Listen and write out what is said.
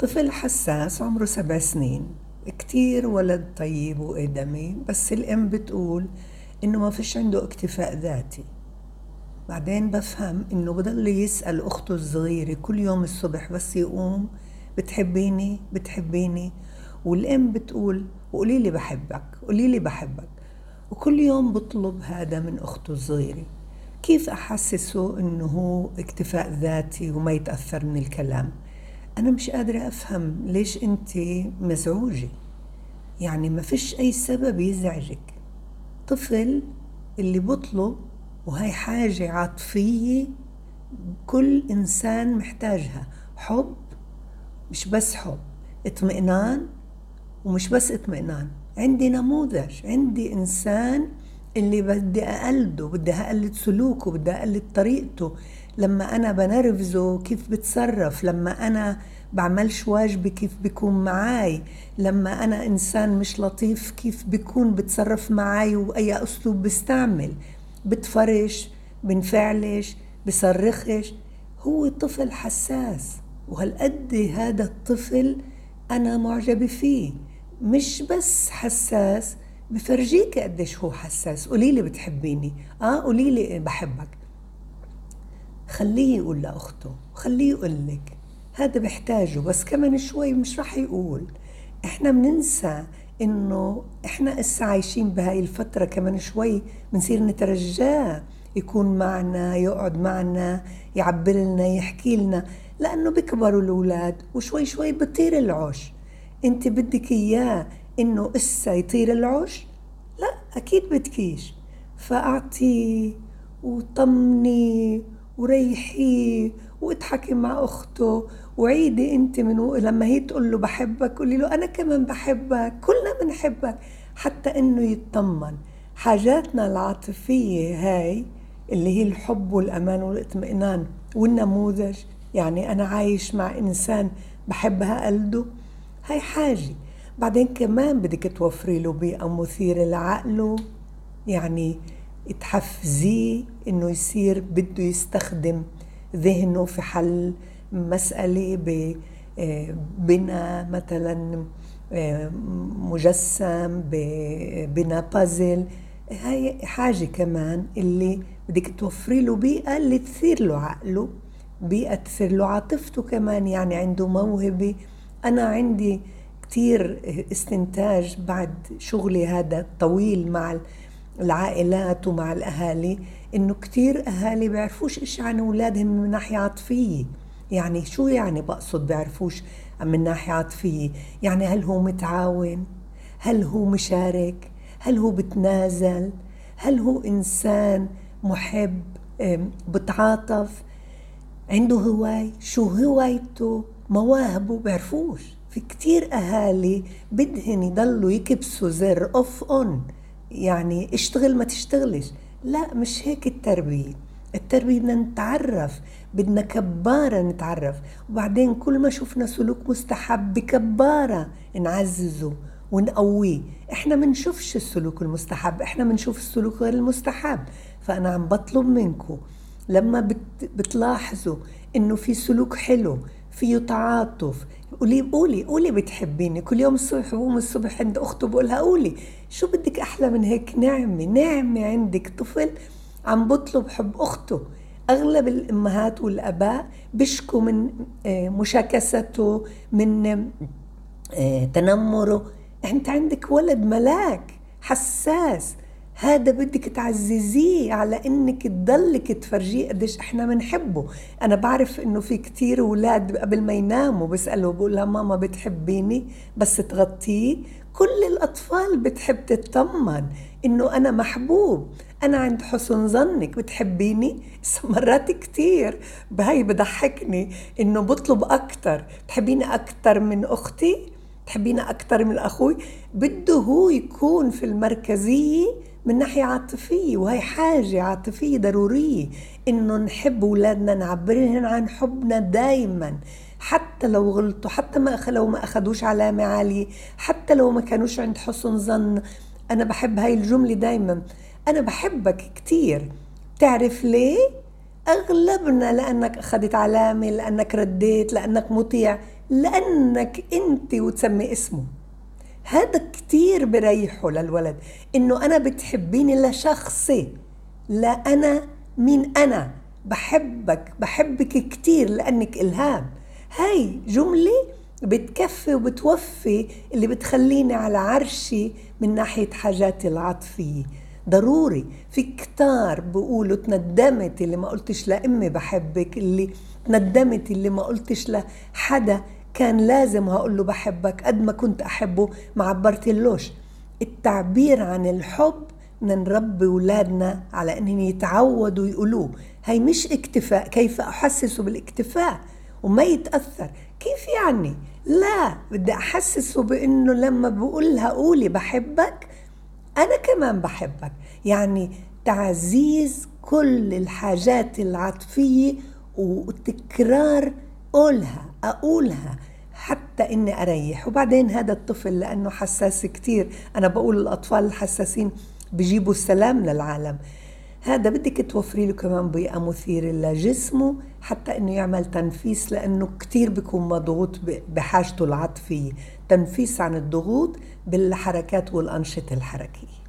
طفل حساس عمره سبع سنين. كتير ولد طيب وإدمي بس الأم بتقول إنه ما فيش عنده اكتفاء ذاتي. بعدين بفهم إنه بضل يسأل أخته الصغيرة كل يوم الصبح بس يقوم بتحبيني؟ بتحبيني؟ والأم بتقول قولي لي بحبك قولي لي بحبك. وكل يوم بطلب هذا من أخته الصغيرة. كيف أحسسه إنه هو اكتفاء ذاتي وما يتأثر من الكلام؟ أنا مش قادرة أفهم ليش أنت مزعوجة. يعني ما فيش أي سبب يزعجك. طفل اللي بطلب وهي حاجة عاطفية كل إنسان محتاجها. حب مش بس حب اطمئنان ومش بس اطمئنان. عندي نموذج عندي إنسان اللي بدي أقلده بدي أقلد سلوكه بدي أقلد طريقته. لما أنا بنرفزه كيف بتصرف لما أنا بعملش واجبي كيف بيكون معاي لما أنا إنسان مش لطيف كيف بيكون بتصرف معاي وأي أسلوب بستعمل بتفرش بنفعلش بصرخش. هو طفل حساس وهالقد هذا الطفل أنا معجبة فيه. مش بس حساس بفرجيك قديش هو حساس. قولي لي بتحبيني. آه قولي لي بحبك. خليه يقول لأخته خليه يقول لك هذا بحتاجه بس كمان شوي مش رح يقول. إحنا بننسى إنه إحنا اسا عايشين بهاي الفترة كمان شوي بنصير نترجاه يكون معنا يقعد معنا يعبر لنا يحكي لنا لأنه بيكبروا الأولاد وشوي شوي بطير العش أنت بدك إياه إنه إسا يطير العش لا أكيد بدكيش فاعطيه وطمني وريحيه واضحكي مع أخته وعيدي أنت من و... لما هي تقول له بحبك قولي له أنا كمان بحبك كلنا بنحبك حتى إنه يطمن حاجاتنا العاطفية هاي اللي هي الحب والأمان والإطمئنان والنموذج يعني أنا عايش مع إنسان بحبها قلده هاي حاجة. بعدين كمان بدك توفري له بيئة مثيرة لعقله يعني تحفزيه إنه يصير بده يستخدم ذهنه في حل مسألة ببناء مثلا مجسم ببناء بازل هاي حاجة كمان اللي بدك توفري له بيئة اللي تثير له عقله بيئة تثير له عاطفته كمان. يعني عنده موهبة. أنا عندي كتير استنتاج بعد شغلي هذا الطويل مع العائلات ومع الأهالي إنه كتير أهالي بيعرفوش إيش عن أولادهم من ناحية عاطفية يعني شو يعني بقصد بيعرفوش من ناحية عاطفية يعني هل هو متعاون؟ هل هو مشارك؟ هل هو بتنازل؟ هل هو إنسان محب؟ بتعاطف؟ عنده هواي؟ شو هوايته؟ مواهبه؟ بيعرفوش. في كتير أهالي بدهن يضلوا يكبسوا زر أوف أون يعني اشتغل ما تشتغلش. لا مش هيك التربية. التربية بدنا نتعرف بدنا كبارة نتعرف. وبعدين كل ما شفنا سلوك مستحب بكبارة نعززه ونقويه. إحنا منشوفش السلوك المستحب إحنا منشوف السلوك غير المستحب. فأنا عم بطلب منكم لما بت بتلاحظوا إنه في سلوك حلو فيه تعاطف. قولي قولي قولي بتحبيني. كل يوم الصبح بقوم الصبح عند أخته بقولها قولي شو بدك أحلى من هيك؟ نعمة نعمة عندك. طفل عم بطلب حب أخته. أغلب الأمهات والأباء بيشكوا من مشاكسته من تنمره. أنت عندك ولد ملاك حساس. هذا بدك تعززيه على إنك تضلك تفرجيه قديش إحنا بنحبه أنا بعرف إنه في كتير أولاد قبل ما يناموا بيسالوا بقول لها ماما بتحبيني؟ بس تغطيه. كل الأطفال بتحب تطمن إنه أنا محبوب. أنا عند حسن ظنك بتحبيني؟ مرات كتير. بهي بضحكني إنه بطلب أكتر. بتحبيني أكتر من أختي؟ بتحبيني أكتر من أخوي؟ بده هو يكون في المركزية من ناحية عاطفية وهي حاجة عاطفية ضرورية إنه نحب أولادنا نعبرهم عن حبنا دايما. حتى لو غلطوا حتى ما لو ما أخدوش علامة عالية حتى لو ما كانوش عند حسن ظن. أنا بحب هاي الجملة دايما. أنا بحبك كتير. تعرف ليه؟ أغلبنا لأنك أخذت علامة لأنك رديت لأنك مطيع لأنك أنت وتسمي اسمه. هذا كتير بريحه للولد إنه أنا بتحبيني لشخصي لا أنا مين أنا. بحبك بحبك كتير لأنك إلهام. هاي جملة بتكفي وبتوفي اللي بتخليني على عرشي من ناحية حاجاتي العاطفية. ضروري. في كتار بيقولوا تندمت اللي ما قلتش لأمي بحبك اللي تندمت اللي ما قلتش لحدا. كان لازم هقول له بحبك قد ما كنت أحبه ما عبرتلوش. التعبير عن الحب نربي أولادنا على أنهم يتعودوا يقولوه. هي مش اكتفاء كيف أحسسه بالاكتفاء؟ وما يتأثر. كيف يعني؟ لا بدي أحسسه بأنه لما بقولها قولي بحبك أنا كمان بحبك. يعني تعزيز كل الحاجات العاطفية وتكرار قولها. أقولها حتى إني أريح. وبعدين هذا الطفل لأنه حساس كتير. أنا بقول الأطفال الحساسين بجيبوا السلام للعالم. هذا بدك توفري له كمان بيئة مثيرة لجسمه حتى إنه يعمل تنفيس لأنه كتير بيكون مضغوط بحاجته العاطفية. تنفيس عن الضغوط بالحركات والأنشطة الحركية.